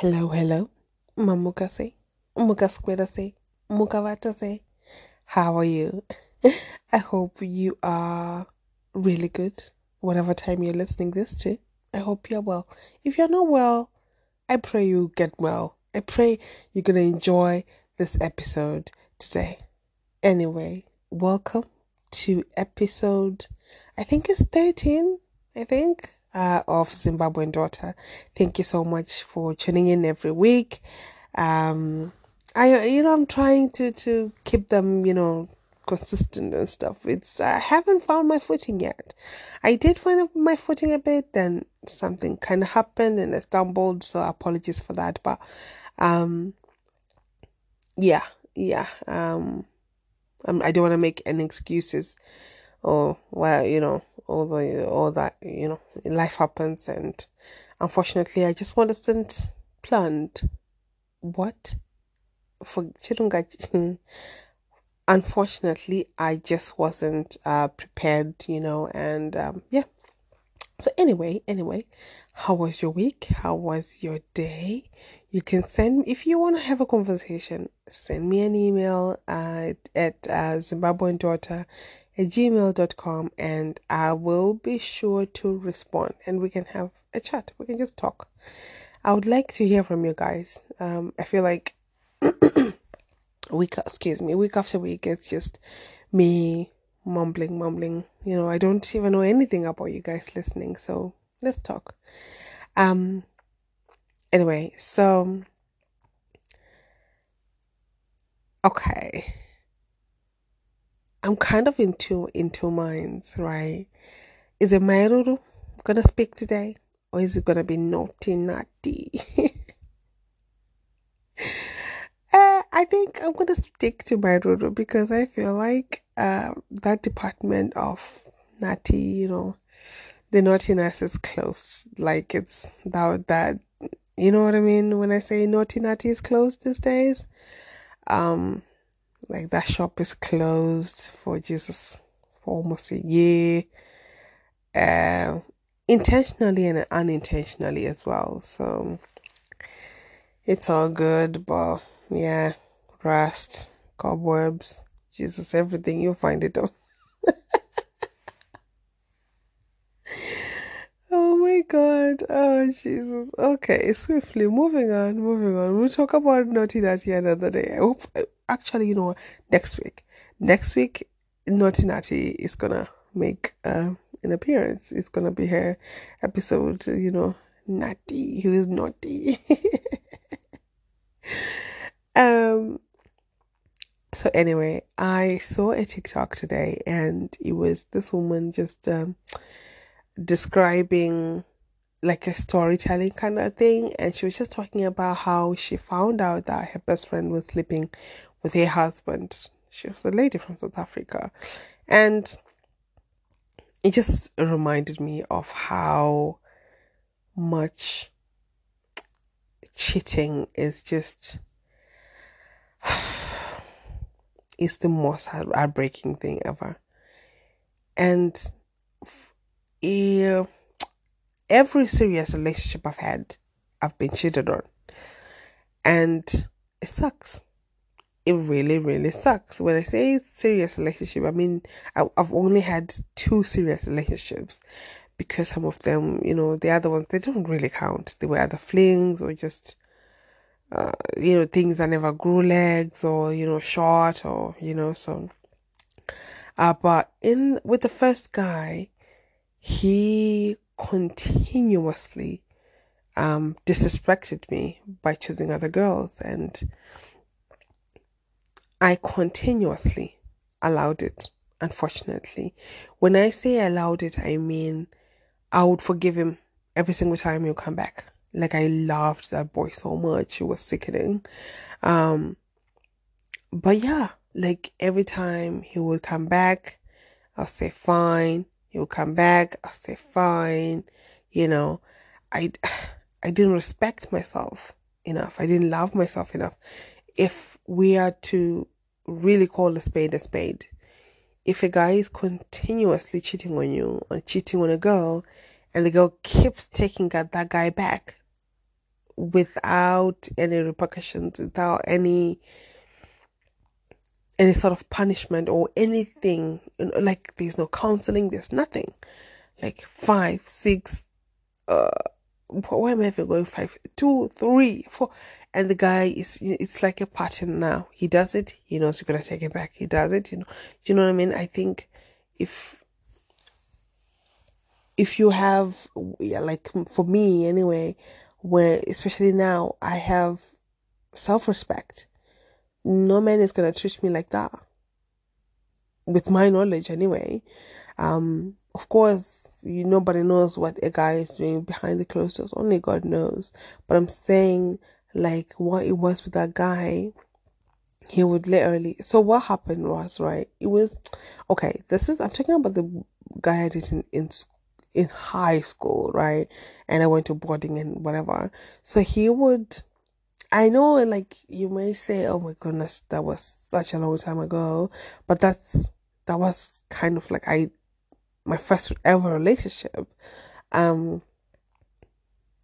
Hello, hello. Mamukase. Mukaskwedase. Mukavatase. How are you? I hope you are really good, whatever time you're listening this to. I hope you're well. If you're not well, I pray you get well. I pray you're going to enjoy this episode today. Anyway, welcome to episode, I think it's 13, I think uh, of Zimbabwean Daughter. Thank you so much for tuning in every week. Um, I, you know, I'm trying to to keep them, you know, consistent and stuff. It's I haven't found my footing yet. I did find my footing a bit, then something kind of happened and I stumbled. So apologies for that, but um, yeah, yeah. Um, I don't want to make any excuses or well, you know, all the all that you know, life happens, and unfortunately, I just wasn't planned. What for Chirunga? unfortunately, I just wasn't uh, prepared, you know, and um, yeah. So anyway, anyway, how was your week? How was your day? You can send if you want to have a conversation. Send me an email at at uh, Zimbabwean daughter at gmail.com and I will be sure to respond and we can have a chat. We can just talk. I would like to hear from you guys. Um, I feel like week, excuse me, week after week, it's just me mumbling, mumbling. You know, I don't even know anything about you guys listening. So let's talk. Um, anyway, so, okay I'm kind of in two in two minds, right? Is it Mairuru gonna speak today, or is it gonna be naughty naughty? uh, I think I'm gonna stick to Mairuru because I feel like uh, that department of naughty, you know, the naughtiness is close. Like it's that that you know what I mean when I say naughty naughty is close these days. Um, like that shop is closed for Jesus for almost a year. Uh, intentionally and unintentionally as well. So it's all good, but yeah, rust, cobwebs, Jesus, everything you'll find it on. oh my god, oh Jesus. Okay, swiftly moving on, moving on. We'll talk about naughty naughty another day. I hope actually, you know, next week. Next week, Naughty Natty is gonna make uh, an appearance. It's gonna be her episode, you know, Natty, who is naughty. um. So anyway, I saw a TikTok today, and it was this woman just um, describing like a storytelling kind of thing and she was just talking about how she found out that her best friend was sleeping with her husband. She was a lady from South Africa. And it just reminded me of how much cheating is just is the most heartbreaking thing ever. And eh, every serious relationship I've had, I've been cheated on. And it sucks it really, really sucks. When I say serious relationship, I mean I, have only had two serious relationships because some of them, you know, the other ones they don't really count. They were either flings or just, uh, you know, things that never grew legs or you know short or you know so. Uh, but in with the first guy, he continuously um disrespected me by choosing other girls and I continuously allowed it, unfortunately. When I say allowed it, I mean I would forgive him every single time he'll come back. Like I loved that boy so much. It was sickening. Um but yeah, like every time he would come back, I'll say fine. He would come back, I'll say fine. You know, I I didn't respect myself enough. I didn't love myself enough if we are to really call a spade a spade, if a guy is continuously cheating on you or cheating on a girl and the girl keeps taking that, guy back, without any repercussions, without any any sort of punishment or anything. Like there's no counseling, there's nothing. Like five, six, uh, where am I even going? Five, two, three, four, and the guy is it's like a pattern now. He does it, he knows you're gonna take it back. He does it, you know, Do you know what I mean. I think if if you have yeah, like for me anyway, where especially now I have self respect no man is gonna treat me like that. With my knowledge, anyway. Um, of course, you nobody knows what a guy is doing behind the closed doors. Only God knows. But I'm saying, like, what it was with that guy. He would literally. So what happened was right. It was okay. This is I'm talking about the guy I did in in in high school, right? And I went to boarding and whatever. So he would I know, like you may say, "Oh my goodness, that was such a long time ago," but that's that was kind of like I my first ever relationship. Um,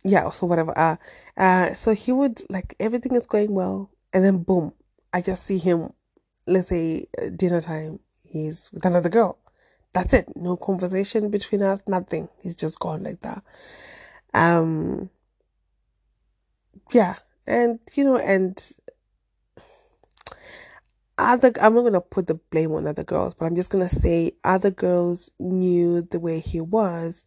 yeah, so whatever. Uh, uh, so he would like everything is going well, and then boom, I just see him. Let's say uh, dinner time, he's with another girl. That's it. No conversation between us. Nothing. He's just gone like that. Um. Yeah, and you know and other I'm not gonna put the blame on other girls, but I'm just gonna say other girls knew the way he was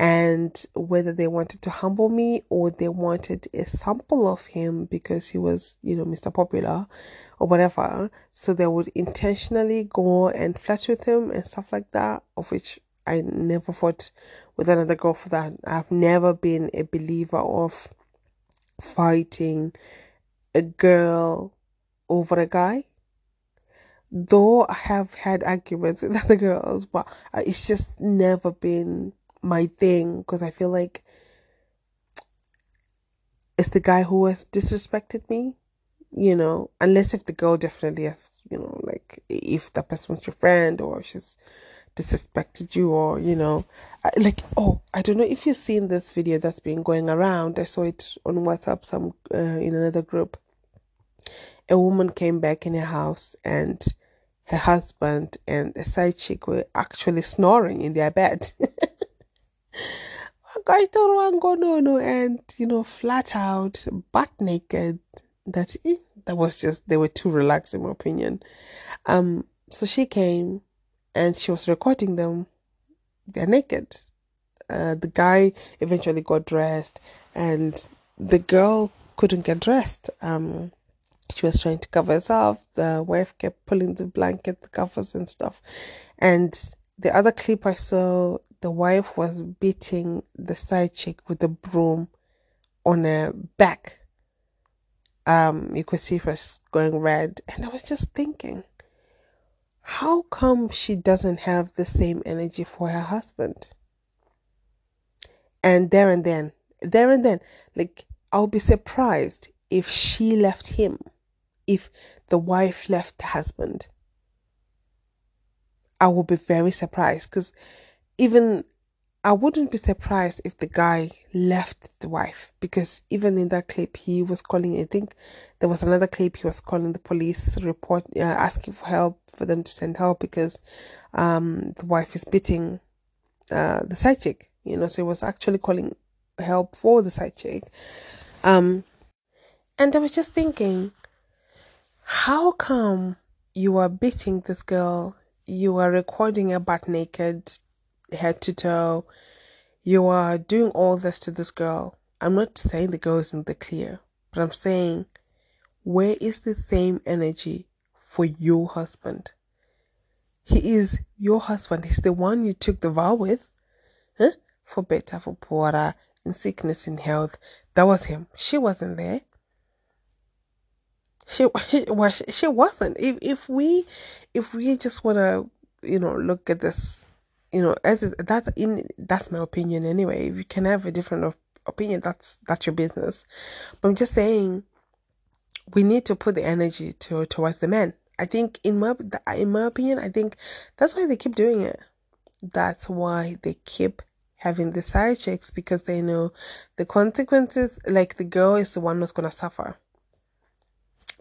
and whether they wanted to humble me or they wanted a sample of him because he was, you know, Mr. Popular or whatever. So they would intentionally go and flirt with him and stuff like that, of which I never fought with another girl for that. I've never been a believer of fighting a girl over a guy. Though I have had arguments with other girls, but it's just never been my thing because I feel like it's the guy who has disrespected me, you know, unless if the girl definitely has, you know, like if that person was your friend or she's disrespected you or you know like oh i don't know if you've seen this video that's been going around. I saw it on whatsapp some uh, in another group. A woman came back in her house and her husband and a side chick were actually snoring in their bed guy told one no no and you know flat out butt naked that eh, that was just they were too relaxed in my opinion um so she came and she was recording them. They're naked. Uh, the guy eventually got dressed, and the girl couldn't get dressed. Um, she was trying to cover herself. The wife kept pulling the blanket, the covers, and stuff. And the other clip I saw, the wife was beating the side chick with a broom on her back. Um, you could see her going red, and I was just thinking, how come she doesn't have the same energy for her husband? And there and then, there and then, like, I'll be surprised if she left him, if the wife left the husband. I will be very surprised because even I wouldn't be surprised if the guy left the wife because even in that clip he was calling. I think there was another clip he was calling the police report, uh, asking for help for them to send help because um, the wife is beating uh, the side chick. You know, so he was actually calling help for the side chick. Um, and I was just thinking, how come you are beating this girl? You are recording her butt naked head to toe. You are doing all this to this girl. I'm not saying the girl is in the clear, but I'm saying, where is the same energy for your husband? He is your husband. He's the one you took the vow with. Huh? For better, for poorer, in sickness, in health. That was him. She wasn't there. She, she she wasn't. If if we if we just wanna, you know, look at this you know, as that in that's my opinion anyway. If you can have a different op- opinion, that's that's your business. But I'm just saying, we need to put the energy to towards the men. I think in my in my opinion, I think that's why they keep doing it. That's why they keep having the side checks because they know the consequences, like the girl is the one who's going to suffer.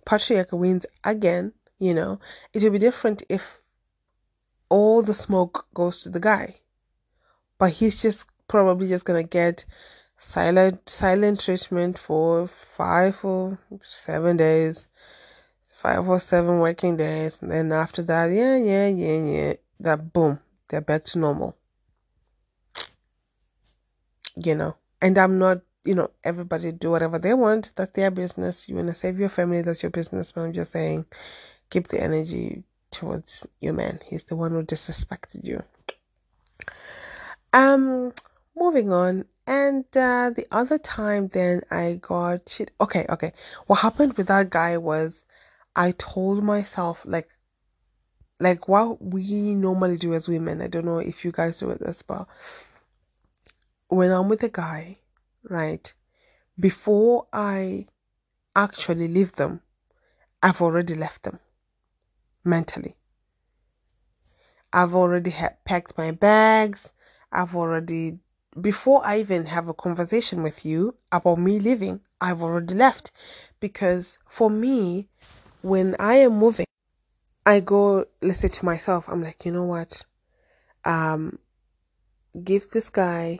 Patriarchy wins again, you know. It would be different if all the smoke goes to the guy. But he's just probably just to get silent silent treatment for five or seven days five or seven working days. And then after that yeah yeah yeah yeah that boom they're back to normal. You know and i'm not you know everybody do whatever they want. That's their business. You want to save your family that's your business. But i'm just saying keep the energy towards your man he's the one who disrespected you um moving on and uh, the other time, then I got shit. Okay, okay. What happened with that guy was I told myself, like, like what we normally do as women. I don't know if you guys do it this, but when I'm with a guy, right, before I actually leave them, I've already left them mentally. I've already ha- packed my bags. I've already before I even have a conversation with you about me leaving, I've already left. Because for me, when I am moving, I go listen to myself. I'm like, you know what? Um, give this guy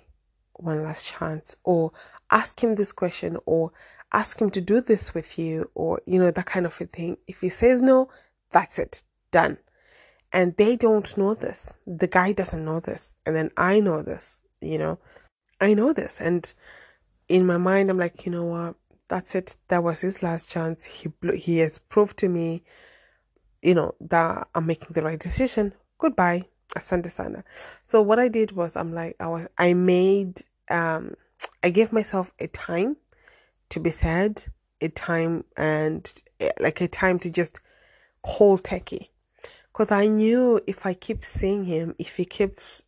one last chance, or ask him this question, or ask him to do this with you, or you know that kind of a thing. If he says no, that's it, done. And they don't know this. The guy doesn't know this, and then I know this you know, I know this. And in my mind, I'm like, you know what? That's it. That was his last chance. He he has proved to me, you know, that I'm making the right decision. Goodbye, asante sana. So what I did was, I'm like, I was, I made, um, I gave myself a time to be sad, a time and eh, like a time to just cold turkey, because I knew if I keep seeing him, if he keeps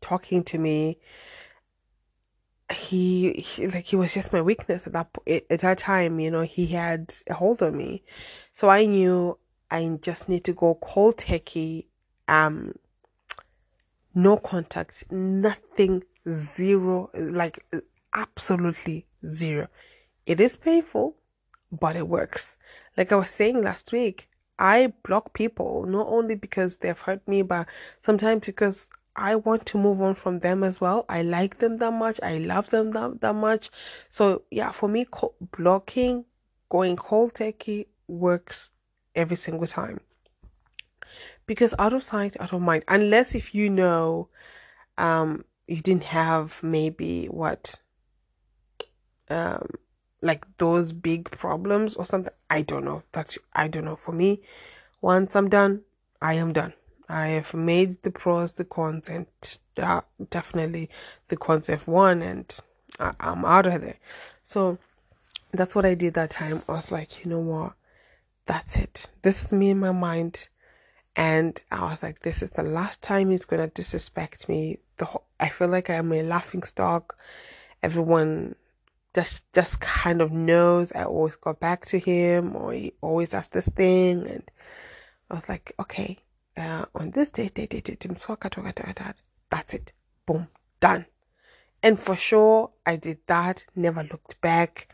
talking to me he, he, like he was just my weakness at that at that time you know he had a hold on me. So i knew i just need to go cold turkey um no contact nothing zero like absolutely zero. It is painful but it works. Like i was saying last week i block people not only because they've hurt me but sometimes because I want to move on from them as well. I like them that much. I love them that, that much. So yeah, for me, blocking, going cold turkey works every single time. Because out of sight, out of mind. Unless if you know, um, you didn't have maybe what, um, like those big problems or something. I don't know. That's I don't know. For me, once I'm done, I am done. I have made the pros, the cons, and uh, definitely the cons have won, and I, I'm out of there. So that's what I did that time. I was like, you know what? That's it. This is me in my mind. And I was like, this is the last time he's going to disrespect me. The whole, I feel like I'm a laughing stock. Everyone just just kind of knows I always got back to him or he always does this thing. And I was like, okay, uh, on this day, day, day, day, that's it. Boom, done. And for sure, I did that. Never looked back.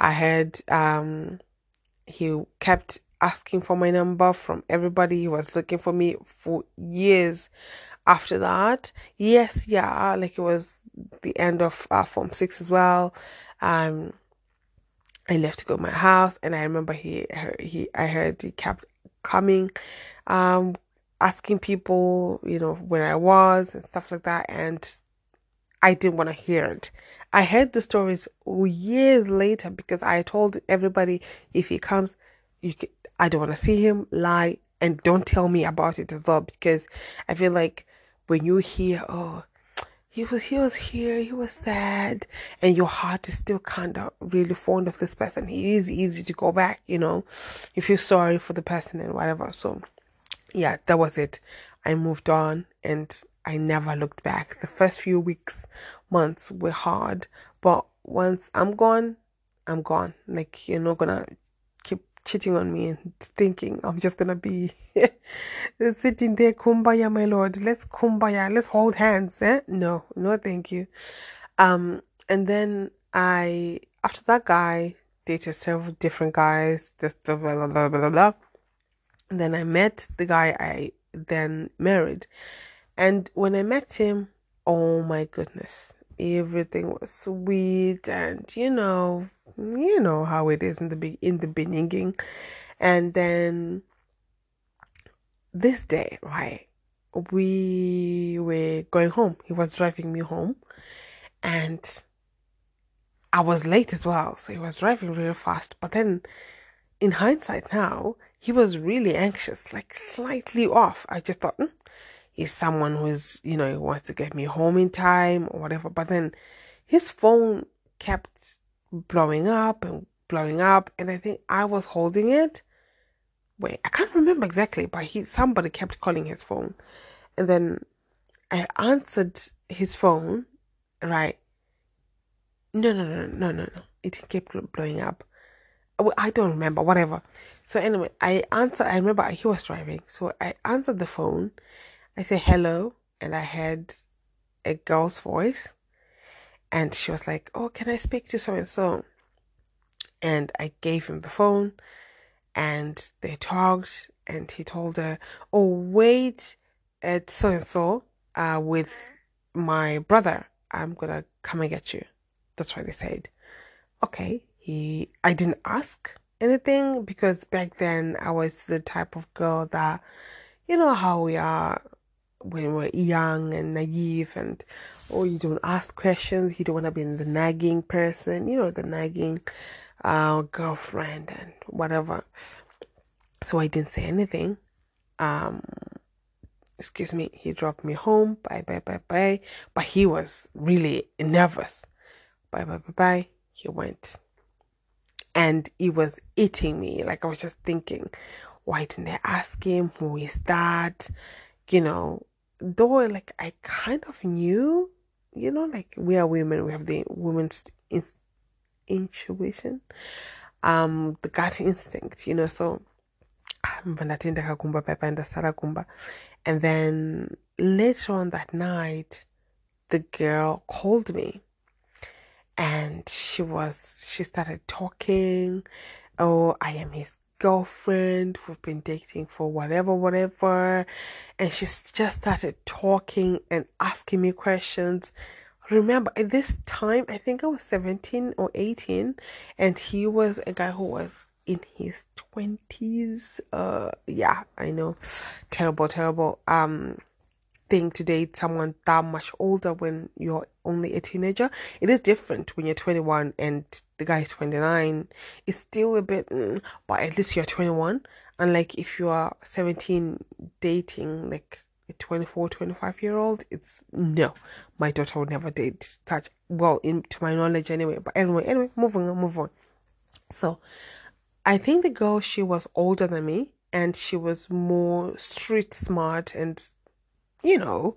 I had um, he kept asking for my number from everybody. He was looking for me for years. After that, yes, yeah, like it was the end of uh, Form Six as well. Um, I left to go to my house, and I remember he he I heard he kept coming, um, asking people, you know, where I was and stuff like that. And I didn't want to hear it. I heard the stories years later because I told everybody if he comes, you can, I don't want to see him lie and don't tell me about it as well because I feel like when you hear, oh, he was he was here, he was sad, and your heart is still kind of really fond of this person. It is easy to go back, you know, you feel sorry for the person and whatever. So yeah, that was it. I moved on and I never looked back. The first few weeks, months were hard, but once I'm gone, I'm gone. Like you're not gonna cheating on me and thinking I'm just gonna be sitting there, kumbaya, my lord. Let's kumbaya, let's hold hands. Eh? No, no, thank you. Um, and then I, after that guy, dated several different guys. This blah blah blah blah blah. And then I met the guy I then married, and when I met him, oh my goodness, everything was sweet, and you know, you know how it is in the be- in the beginning, and then this day, right? We were going home. He was driving me home, and I was late as well. So he was driving really fast. But then, in hindsight now, he was really anxious, like slightly off. I just thought, hmm, he's someone who's, you know, he wants to get me home in time or whatever. But then his phone kept blowing up and blowing up. And I think I was holding it. Wait, I can't remember exactly, but he somebody kept calling his phone. And then I answered his phone, right? No, no, no, no, no, no. It kept blowing up. Oh, I don't remember, whatever. So anyway, I answered. I remember he was driving, so I answered the phone. I said hello, and I heard a girl's voice, and she was like, "Oh, can I speak to so and so?" And I gave him the phone, and they talked, and he told her, "Oh, wait at so and so, with my brother. I'm gonna come and get you." That's what he said. Okay, he. I didn't ask anything because back then I was the type of girl that, you know, how we are when we're young and naive and oh, you don't ask questions, you don't want to be the nagging person, you know, the nagging uh, girlfriend and whatever. So I didn't say anything. Um, excuse me, he dropped me home. Bye, bye, bye, bye. But he was really nervous. Bye, bye, bye, bye. He went and he was eating me. Like I was just thinking, why didn't I ask him? Who is that? You know, though like I kind of knew, you know, like we are women, we have the woman's in- intuition, um, the gut instinct, you know. So, and then later on that night, the girl called me and she was she started talking oh i am his girlfriend we've been dating for whatever whatever. And she just started talking and asking me questions. Remember at this time i think i was 17 or 18 and he was a guy who was in his 20s uh yeah i know. Terrible terrible. Um thing to date someone that much older when you're only a teenager. It is different when you're 21 and the guy is 29. It's still a bit, mm, but at least you're 21. And like if you are 17 dating like a 24, 25 year old, it's no. My daughter would never date such, well, in, to my knowledge anyway. But anyway, anyway, moving on, move on. So I think the girl, she was older than me and she was more street smart and you know,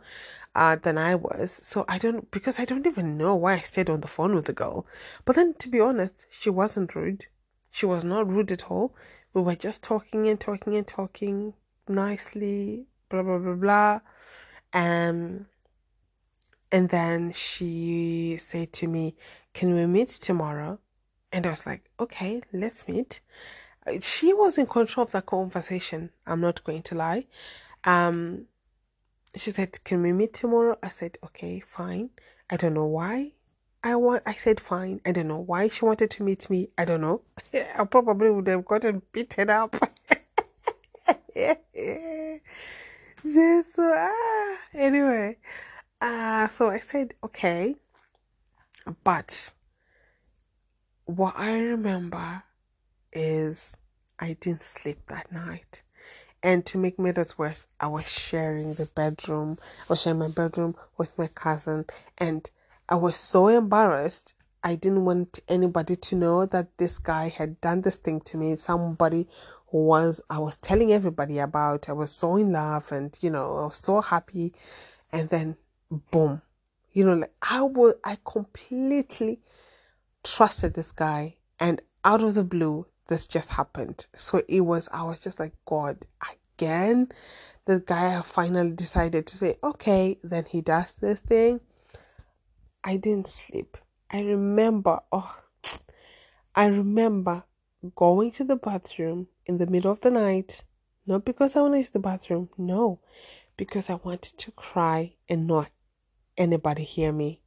uh, than I was. So I don't, because I don't even know why I stayed on the phone with the girl. But then, to be honest, she wasn't rude. She was not rude at all. We were just talking and talking and talking nicely, blah, blah, blah, blah. Um, and then she said to me, Can we meet tomorrow? And I was like, Okay, let's meet. She was in control of the conversation. I'm not going to lie. Um, she said, Can we meet tomorrow? I said, Okay, fine. I don't know why. I want I said fine. I don't know why she wanted to meet me. I don't know. I probably would have gotten beaten up. Just ah. anyway. Uh so I said okay. But what I remember is I didn't sleep that night. And to make matters worse, I was sharing the bedroom. I was sharing my bedroom with my cousin, and I was so embarrassed. I didn't want anybody to know that this guy had done this thing to me. Somebody who was I was telling everybody about. I was so in love, and you know, I was so happy. And then, boom, you know, like I was, I completely trusted this guy, and out of the blue, this just happened. So it was, I was just like, God, again? The guy finally decided to say, okay, then he does this thing. I didn't sleep. I remember, oh, I remember going to the bathroom in the middle of the night, not because I want to use the bathroom, no, because I wanted to cry and not anybody hear me.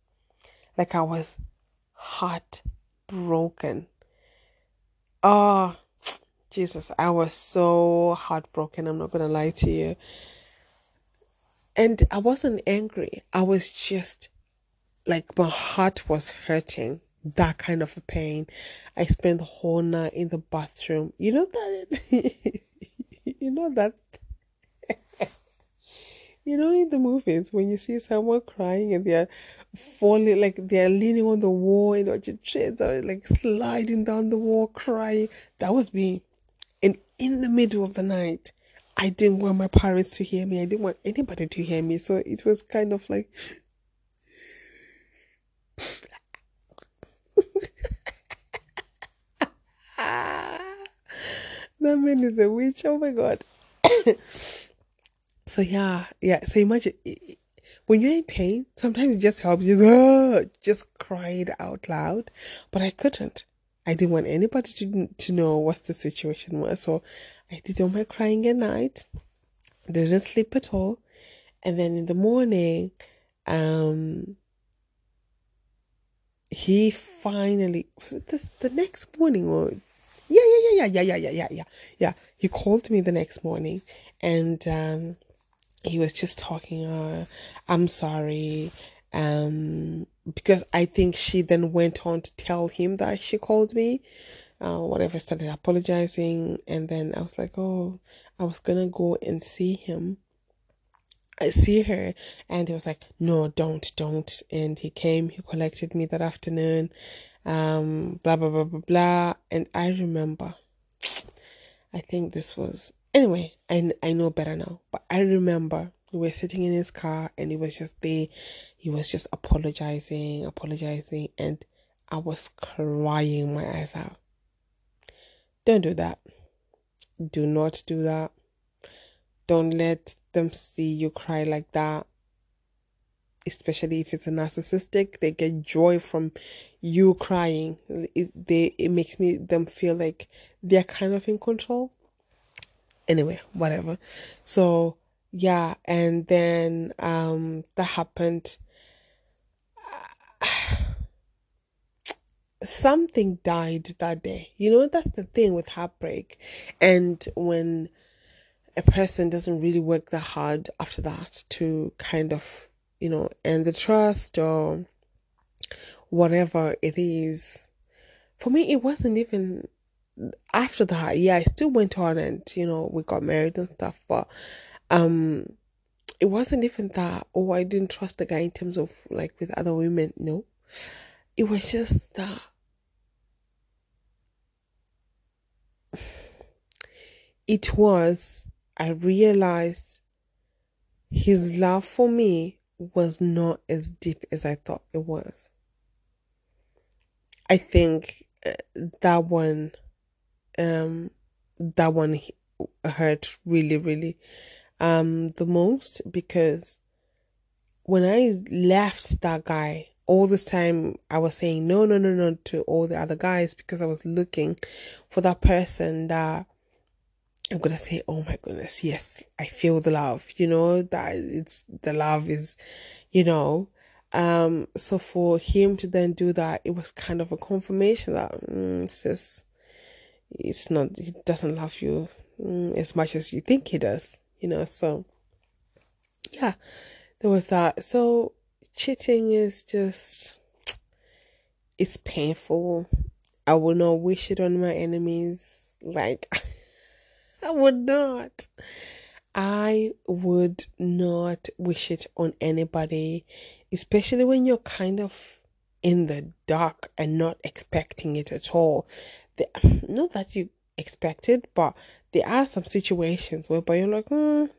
Like I was heartbroken. Oh, Jesus, I was so heartbroken. I'm not to lie to you. And I wasn't angry. I was just like my heart was hurting. That kind of a pain. I spent the whole night in the bathroom. You know that you know that you know in the movies when you see someone crying and they're falling like they're leaning on the wall and or just like sliding down the wall crying. That was me. And in the middle of the night, I didn't want my parents to hear me. I didn't want anybody to hear me. So it was kind of like that man is a witch. Oh my god. so yeah, yeah. So imagine when you're in pain, sometimes it just helps you uh, just cry it out loud. But I couldn't. I didn't want anybody to to know what the situation was. So I did all my crying at night. Didn't sleep at all. And then in the morning, um he finally was it the, the next morning or yeah, yeah, yeah, yeah, yeah, yeah, yeah, yeah, yeah. He called me the next morning and um, he was just talking, uh, I'm sorry. Um, because I think she then went on to tell him that she called me, uh, whatever, started apologizing. And then I was like, oh, I was gonna go and see him. I see her, and he was like, no, don't, don't. And he came, he collected me that afternoon um, blah, blah, blah, blah, blah. And I remember, I think this was, anyway, I, I know better now, but I remember we were sitting in his car and he was just there. He was just apologizing, apologizing, and I was crying my eyes out. Don't do that. Do not do that. Don't let them see you cry like that especially if it's a narcissistic, they get joy from you crying. It, they it makes me them feel like they're kind of in control. Anyway, whatever. So yeah, and then um that happened. Something died that day. You know, that's the thing with heartbreak. And when a person doesn't really work that hard after that to kind of you know, end the trust or whatever it is. For me, it wasn't even after that. Yeah, I still went on and, you know, we got married and stuff, but, um, it wasn't even that, oh, I didn't trust the guy in terms of like with other women. No, it was just that it was, I realized his love for me was not as deep as I thought it was. I think uh, that one, um, that one hurt really, really, um, the most because when I left that guy, all this time I was saying no, no, no, no to all the other guys because I was looking for that person that I'm gonna say, oh my goodness, yes, I feel the love, you know, that it's the love is, you know. Um, so for him to then do that, it was kind of a confirmation that mm, sis, it's not, he doesn't love you mm, as much as you think he does, you know. So, yeah, there was that. So cheating is just, it's painful. I will not wish it on my enemies. Like. I would not. I would not wish it on anybody, especially when you're kind of in the dark and not expecting it at all. Not that you expected, but there are some situations whereby you're like, hmm, you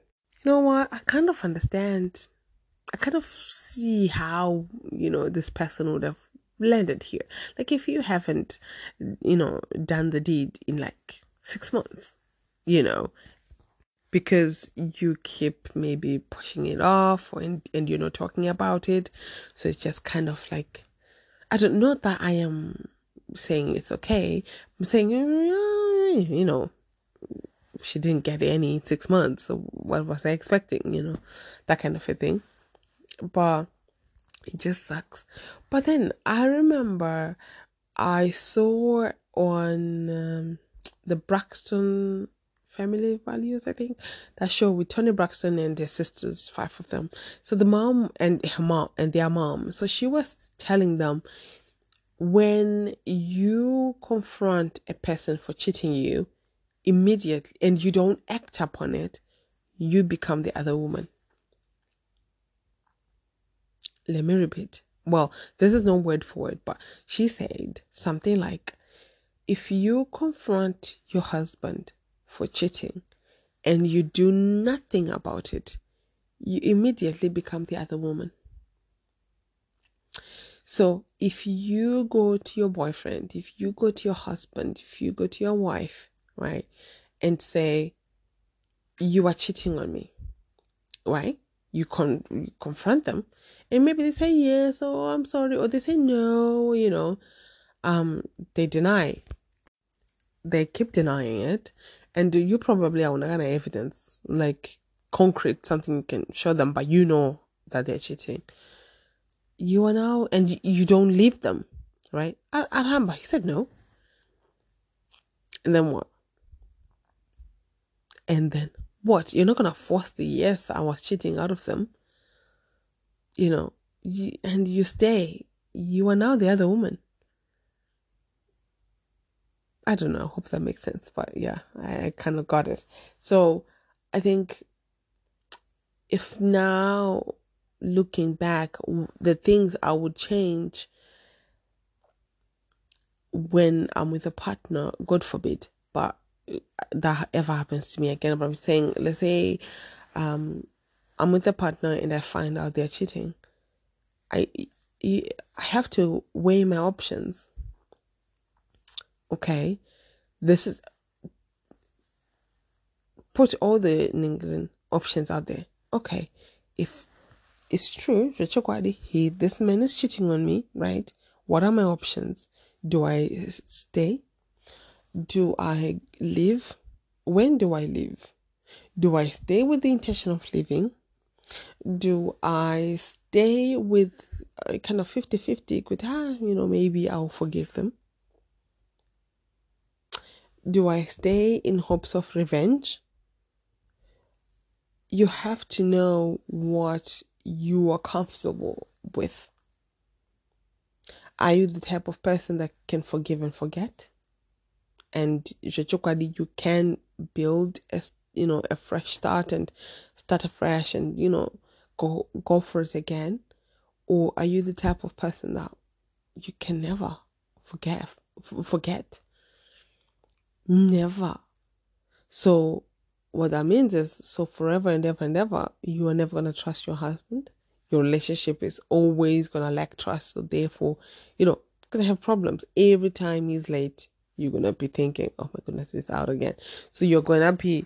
know what? I kind of understand. I kind of see how, you know, this person would have landed here. Like if you haven't, you know, done the deed in like six months, you know, because you keep maybe pushing it off or and, and you're not talking about it. So it's just kind of like, I don't know that I am saying it's okay. I'm saying, you know, she didn't get any six months. So what was I expecting? You know, that kind of a thing. But it just sucks. But then I remember I saw on um, the Braxton Family Values, I think, that show with Toni Braxton and their sisters, five of them. So the mom and her mom and their mom. So she was telling them when you confront a person for cheating you immediately and you don't act upon it, you become the other woman. Let me repeat. Well, this is no word for word, but she said something like if you confront your husband for cheating and you do nothing about it, you immediately become the other woman. So if you go to your boyfriend, if you go to your husband, if you go to your wife, right, and say, you are cheating on me, right? You, con- you confront them, and maybe they say yes, or oh, I'm sorry, or they say no, you know, um, they deny. They keep denying it, and you probably are not gonna evidence like concrete something you can show them, but you know that they're cheating you are now, and you don't leave them, right? Alhamba, he said no. And then what? And then what? You're not gonna force the yes, I was cheating out of them. You know, you, and you stay. You are now the other woman. I don't know. I hope that makes sense, but yeah, I, I kind of got it. So I think if now looking back, the things I would change when I'm with a partner, God forbid, but uh, that ever happens to me again. But I'm saying, let's say um, I'm with a partner and I find out they're cheating. I I have to weigh my options. Okay, this is put all the Ninglin options out there. Okay, if it's true, he this man is cheating on me, right? What are my options? Do I stay? Do I leave? When do I leave? Do I stay with the intention of leaving? Do I stay with a kind of 50 50 with, ah, you know, maybe I'll forgive them? Do I stay in hopes of revenge? You have to know what you are comfortable with. Are you the type of person that can forgive and forget? And you can build a you know a fresh start and start afresh and you know go go for it again, or are you the type of person that you can never forget forget? Never. So what that means is so forever and ever and ever, you are never going to trust your husband. Your relationship is always going to lack trust. So therefore, you know, because I have problems. Every time he's late, you're going to be thinking, oh my goodness, he's out again. So you're going to be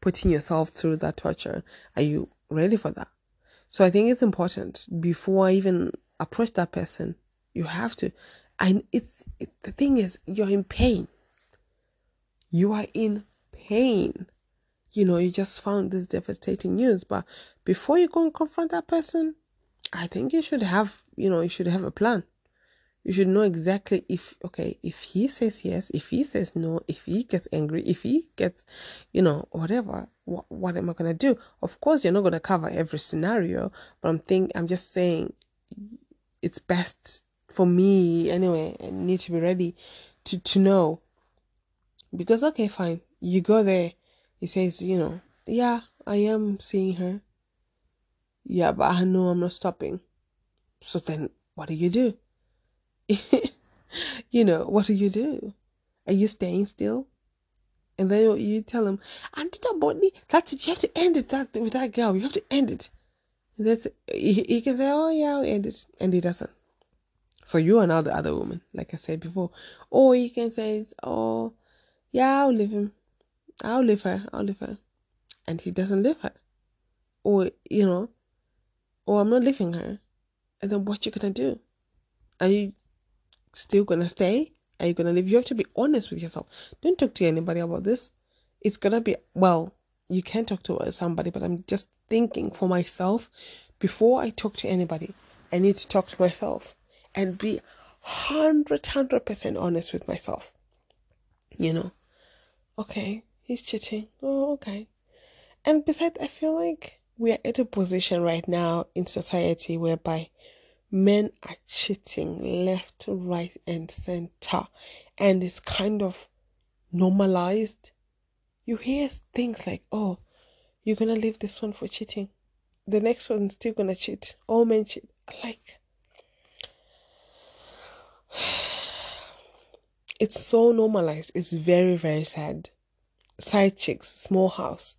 putting yourself through that torture. Are you ready for that? So I think it's important before I even approach that person, you have to. And it's it, the thing is, you're in pain. You are in pain you know, you just found this devastating news. But before you go and confront that person, I think you should have, you know, you should have a plan. You should know exactly if, okay, if he says yes, if he says no, if he gets angry, if he gets, you know, whatever, what, what am I going to do? Of course, you're not going to cover every scenario, but I'm think I'm just saying it's best for me anyway, I need to be ready to, to know. Because, okay, fine, you go there he says, you know, yeah, I am seeing her. Yeah, but I know I'm not stopping. So then what do you do? you know, what do you do? Are you staying still? And then you tell him, Auntie body, that's it. You have to end it that, with that girl. You have to end it. And that's he, he can say, Oh yeah, I'll end it. And he doesn't. So you are now the other woman, like I said before. Or you can say, oh, yeah, I'll leave him. I'll leave her. I'll leave her. And he doesn't leave her. Or, you know, or I'm not leaving her. And then what you gonna do? Are you still gonna stay? Are you gonna leave? You have to be honest with yourself. Don't talk to anybody about this. It's gonna be well, you can talk to somebody, but I'm just thinking for myself before I talk to anybody, I need to talk to myself and be hundred hundred percent honest with myself. You know, okay, he's cheating. Oh, okay. And besides, I feel like we are at a position right now in society whereby men are cheating left, right, and center, and it's kind of normalized. You hear things like, "Oh, you're gonna leave this one for cheating," the next one's still gonna cheat. All men cheat. Like, it's so normalized. It's very, very sad. Side chicks, small house,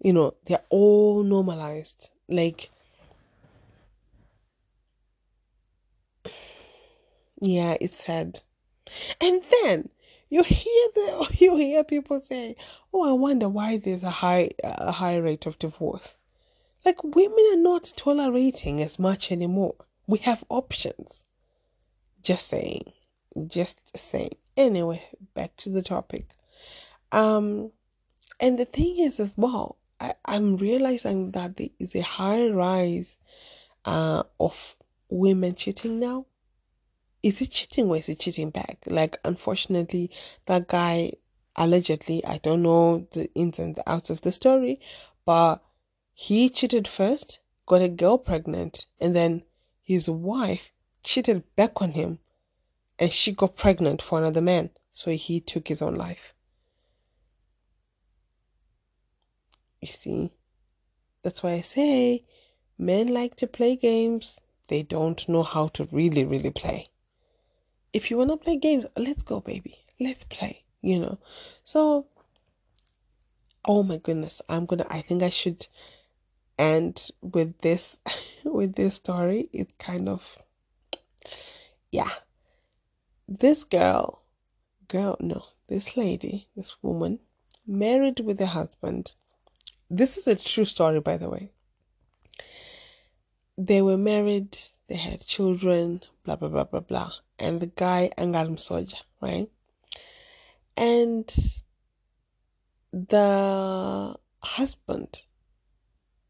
you know, they're all normalized. Like, yeah, it's sad. And then you hear the you hear people say, "Oh, I wonder why there's a high a high rate of divorce." Like women are not tolerating as much anymore. We have options. Just saying. Just saying. Anyway, back to the topic. Um and the thing is as well, I, I'm realizing that there is a high rise uh of women cheating now. Is it cheating or is it cheating back? Like unfortunately that guy allegedly, I don't know the ins and outs of the story, but he cheated first, got a girl pregnant, and then his wife cheated back on him and she got pregnant for another man. So he took his own life. You see, that's why I say men like to play games, they don't know how to really, really play. If you want to play games, let's go, baby. Let's play, you know. So, oh my goodness, I'm gonna, I think I should end with this with this story it's kind of yeah this girl girl no this lady this woman married with a husband this is a true story by the way they were married they had children blah blah blah blah blah and the guy angalim soja right and the husband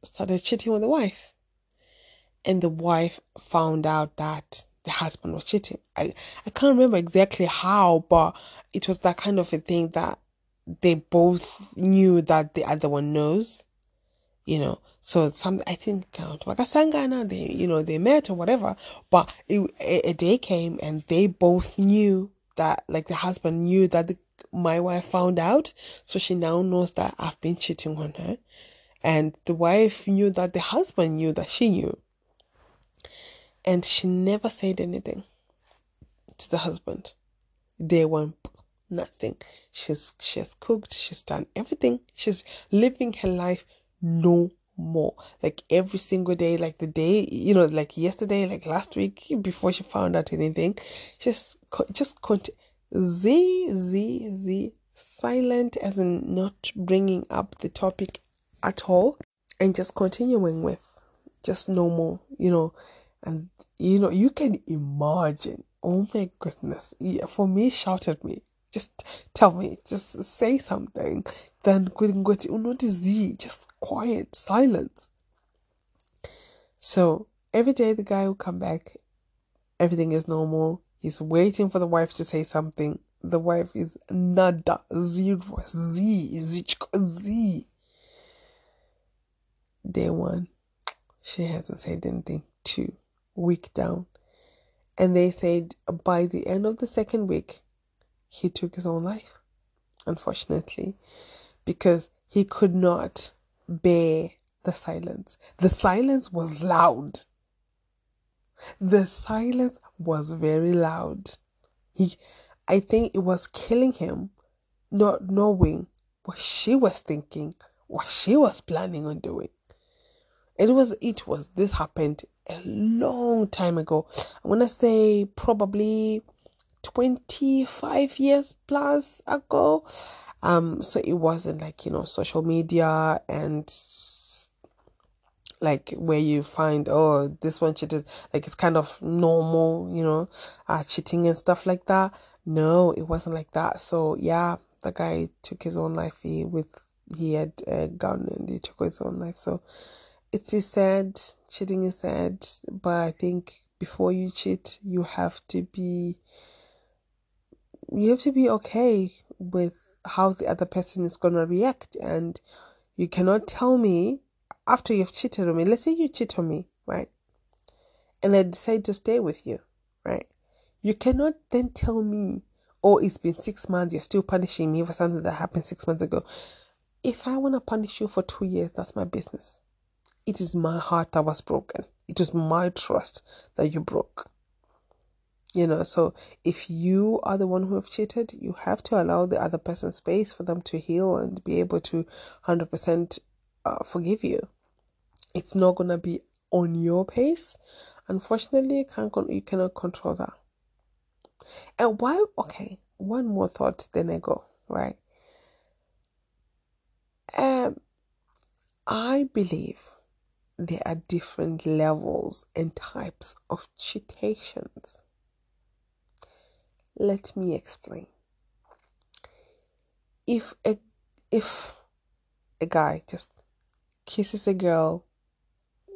started cheating with the wife. And the wife found out that the husband was cheating. I, I can't remember exactly how, but it was that kind of a thing that they both knew that the other one knows. You know, so some I think they you know they met or whatever, but it, a, day came and they both knew that like the husband knew that the, my wife found out, so she now knows that I've been cheating on her and the wife knew that the husband knew that she knew. And she never said anything to the husband. Day one, nothing. She's she's cooked, she's done everything. She's living her life no more. Like every single day, like the day, you know, like yesterday, like last week, before she found out anything, she's just cont- z z z silent as in not bringing up the topic at all and just continuing with just normal, you know, and you know, you can imagine. Oh my goodness. Yeah, for me, shout at me. Just tell me, just say something. Then Z, just quiet, silence. So every day the guy will come back, everything is normal. He's waiting for the wife to say something. The wife is nada, zero, Z, Z, Z day one, she hasn't said anything. Two, week down. And they said by the end of the second week, he took his own life, unfortunately, because he could not bear the silence. The silence was loud. The silence was very loud. He, I think it was killing him, not knowing what she was thinking, what she was planning on doing. It was, it was, this happened a long time ago. I'm gonna say probably 25 years plus ago. Um, so it wasn't like, you know, social media and like where you find oh this one cheated like it's kind of normal you know uh cheating and stuff like that. No it wasn't like that. So yeah the guy took his own life. He with he had a gun and he took his own life. So it is sad. Cheating is sad. But i think before you cheat you have to be you have to be okay with how the other person is going to react and you cannot tell me after you've cheated on me let's say you cheat on me right? And i decide to stay with you right? You cannot then tell me oh it's been six months you're still punishing me for something that happened six months ago. If i want to punish you for two years that's my business. It is my heart that was broken. It was my trust that you broke you know so if you are the one who have cheated you have to allow the other person space for them to heal and be able to 100% uh, forgive you. It's not going to be on your pace. Unfortunately you can't you cannot control that. And why okay one more thought then i go right? Um i believe there are different levels and types of cheatations let me explain. If a if a guy just kisses a girl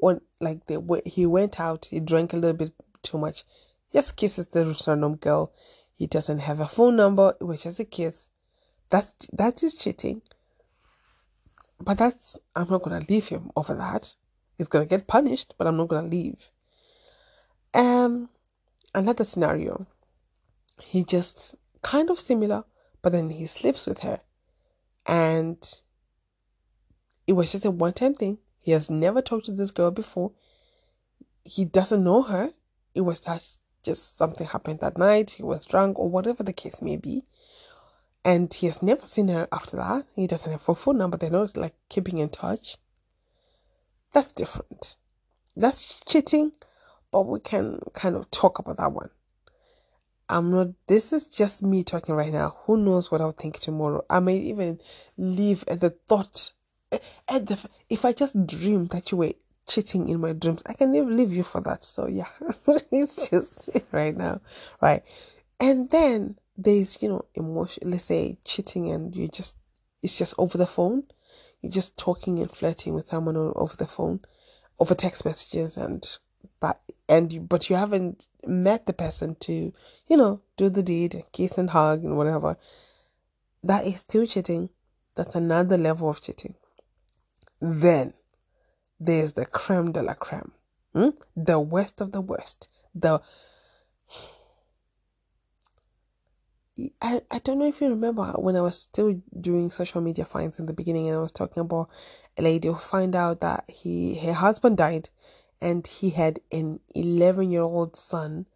when like they he went out, he drank a little bit too much, just kisses the random girl. He doesn't have a phone number, it was just a kiss. That's that is cheating. But that's I'm not gonna leave him over that. He's gonna get punished, but I'm not gonna leave. Um another scenario he just kind of similar, but then he sleeps with her. And it was just a one time thing. He has never talked to this girl before. He doesn't know her. It was that just something happened that night. He was drunk or whatever the case may be. And he has never seen her after that. He doesn't have a phone number. They're not like keeping in touch. That's different. That's cheating, but we can kind of talk about that one. I'm not, this is just me talking right now. Who knows what I'll think tomorrow? I may even live at the thought, eh, at the, if I just dream that you were cheating in my dreams, I can never leave you for that. So yeah, it's just right now, right? And then there's, you know, emotion, let's say cheating and you just, it's just over the phone. You're just talking and flirting with someone over the phone, over text messages and but and you, but you haven't met the person to you know do the deed kiss and hug and whatever. That is still cheating. That's another level of cheating. Then there's the creme de la creme. Hmm? the worst of the worst. The I, I don't know if you remember when I was still doing social media finds in the beginning and I was talking about a lady who find out that he her husband died and he had an 11 year old son.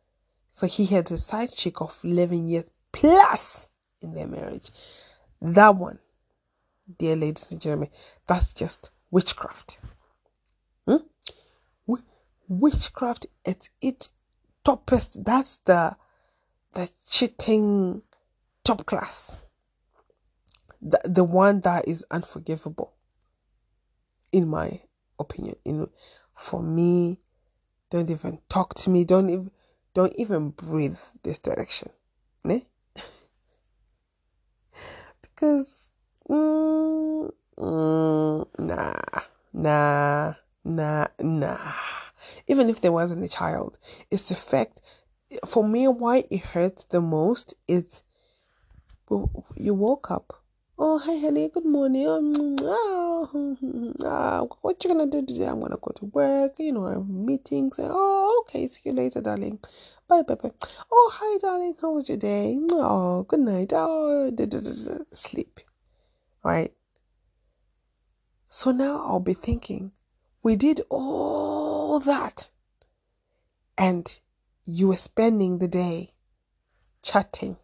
So he had a side chick of 11 years plus in their marriage. That one, dear ladies and gentlemen, that's just witchcraft. Hmm? Witchcraft at its toppest. That's the the cheating top class. The, the one that is unforgivable, in my opinion. In for me. Don't even talk to me. Don't even don't even breathe this direction. Ne? because mm, mm, nah, nah, nah, nah. Even if there wasn't a child, it's the fact for me why it hurts the most is you woke up Oh, hi, honey. Good morning. Um, oh, uh, what you gonna do today? I'm gonna go to work. You know, I have meetings. Oh, okay. See you later, darling. Bye, bye, bye. Oh, hi, darling. How was your day? Oh, good night. Oh, da, da, da, sleep. Right. So now I'll be thinking, we did all that, and you were spending the day chatting,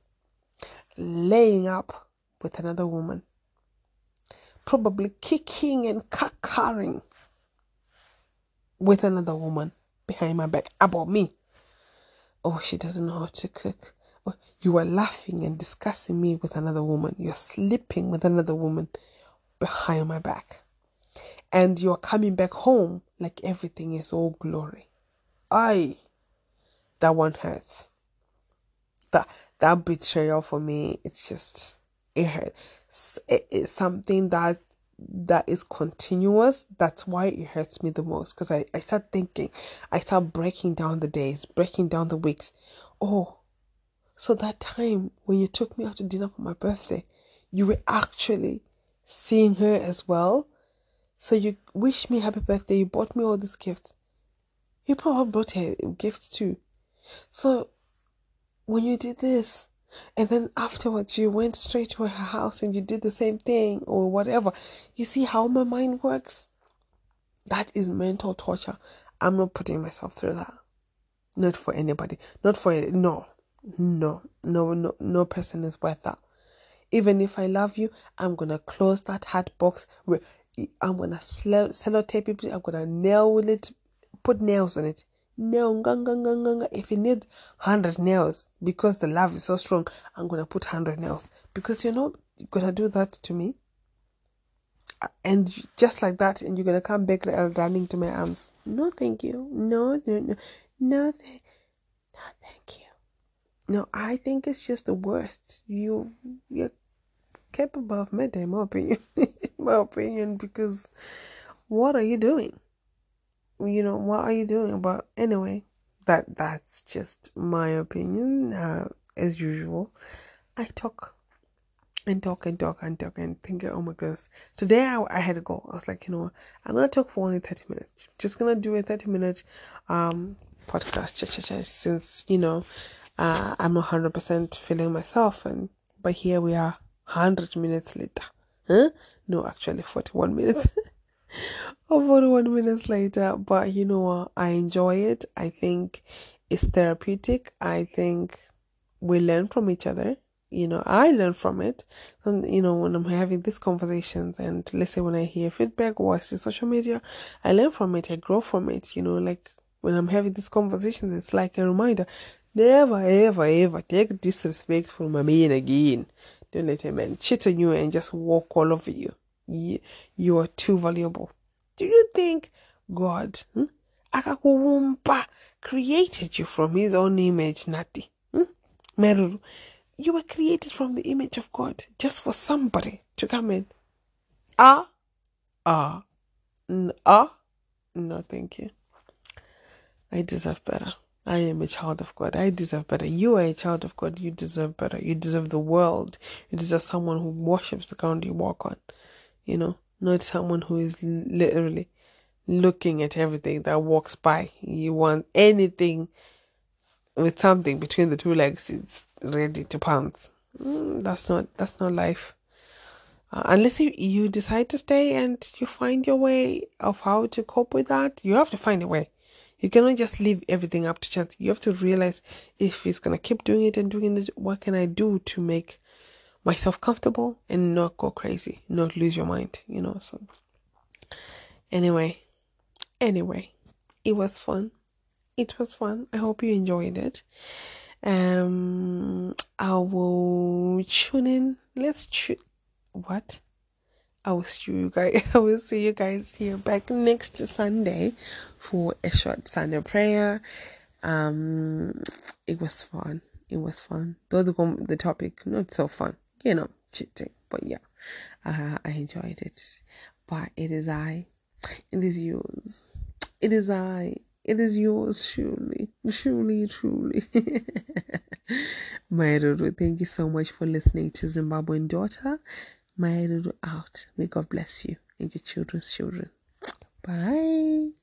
laying up with another woman, probably kicking and cackering. with another woman behind my back about me. Oh, she doesn't know how to cook. Oh, you are laughing and discussing me with another woman. You're sleeping with another woman behind my back. And you're coming back home like everything is all glory. I, that one hurts. That that betrayal for me, it's just it hurts. It, it's something that that is continuous, that's why it hurts me the most. Because I, I start thinking, I start breaking down the days, breaking down the weeks. Oh, so that time when you took me out to dinner for my birthday, you were actually seeing her as well. So you wish me happy birthday, you bought me all these gifts. You probably brought her gifts too. So when you did this, and then afterwards you went straight to her house and you did the same thing or whatever. You see how my mind works? That is mental torture. I'm not putting myself through that. Not for anybody. Not for no. No. No no no person is worth that. Even if I love you, I'm gonna close that heart box. I'm gonna sell sellotape it. I'm gonna nail it, put nails on it nail if you need 100 nails because the love is so strong i'm gonna put 100 nails. Because you're not gonna do that to me uh, and just like that and you're gonna come back running to my arms. No thank you. No no no. No, th- no thank you. No i think it's just the worst. You you're capable of murder in my opinion. In my opinion because what are you doing you know what are you doing? But anyway that that's just my opinion uh, as usual. I talk and talk and talk and talk and think oh my goodness. Today I, I had a goal. I was like you know i'm gonna talk for only 30 minutes. Just gonna do a 30 minute um podcast since you know uh, i'm 100% feeling myself and but here we are 100 minutes later. Huh? No actually 41 minutes 41 minutes later. But you know what? I enjoy it. I think it's therapeutic. I think we learn from each other. You know, I learn from it. And, you know, when I'm having these conversations and let's say when I hear feedback or I see social media, I learn from it. I grow from it. You know, like when I'm having these conversations, it's like a reminder. Never, ever, ever take disrespect from a man again. Don't let a man cheat on you and just walk all over you you, are too valuable. Do you think God hmm, created you from his own image, Nati? Hmm? Meruru, you were created from the image of God just for somebody to come in. Ah, ah, n- ah, no, thank you. I deserve better. I am a child of God. I deserve better. You are a child of God. You deserve better. You deserve the world. You deserve someone who worships the ground you walk on you know, not someone who is literally looking at everything that walks by. You want anything with something between the two legs, it's ready to pounce. Mm, that's not that's not life. Uh, unless you, you decide to stay and you find your way of how to cope with that, you have to find a way. You cannot just leave everything up to chance. You have to realize if he's gonna keep doing it and doing it, what can I do to make myself comfortable and not go crazy, not lose your mind, you know. So, anyway, anyway, it was fun. It was fun. I hope you enjoyed it. Um, I will tune in. Let's tune. What? I will see you guys. I will see you guys here back next Sunday for a short Sunday prayer. Um, it was fun. It was fun. Though the the topic not so fun you know, cheating. But yeah, uh, I enjoyed it. But it is I. It is yours. It is I. It is yours, surely. Surely, truly. Mairuru, thank you so much for listening to Zimbabwean Daughter. Mairuru out. May God bless you and your children's children. Bye.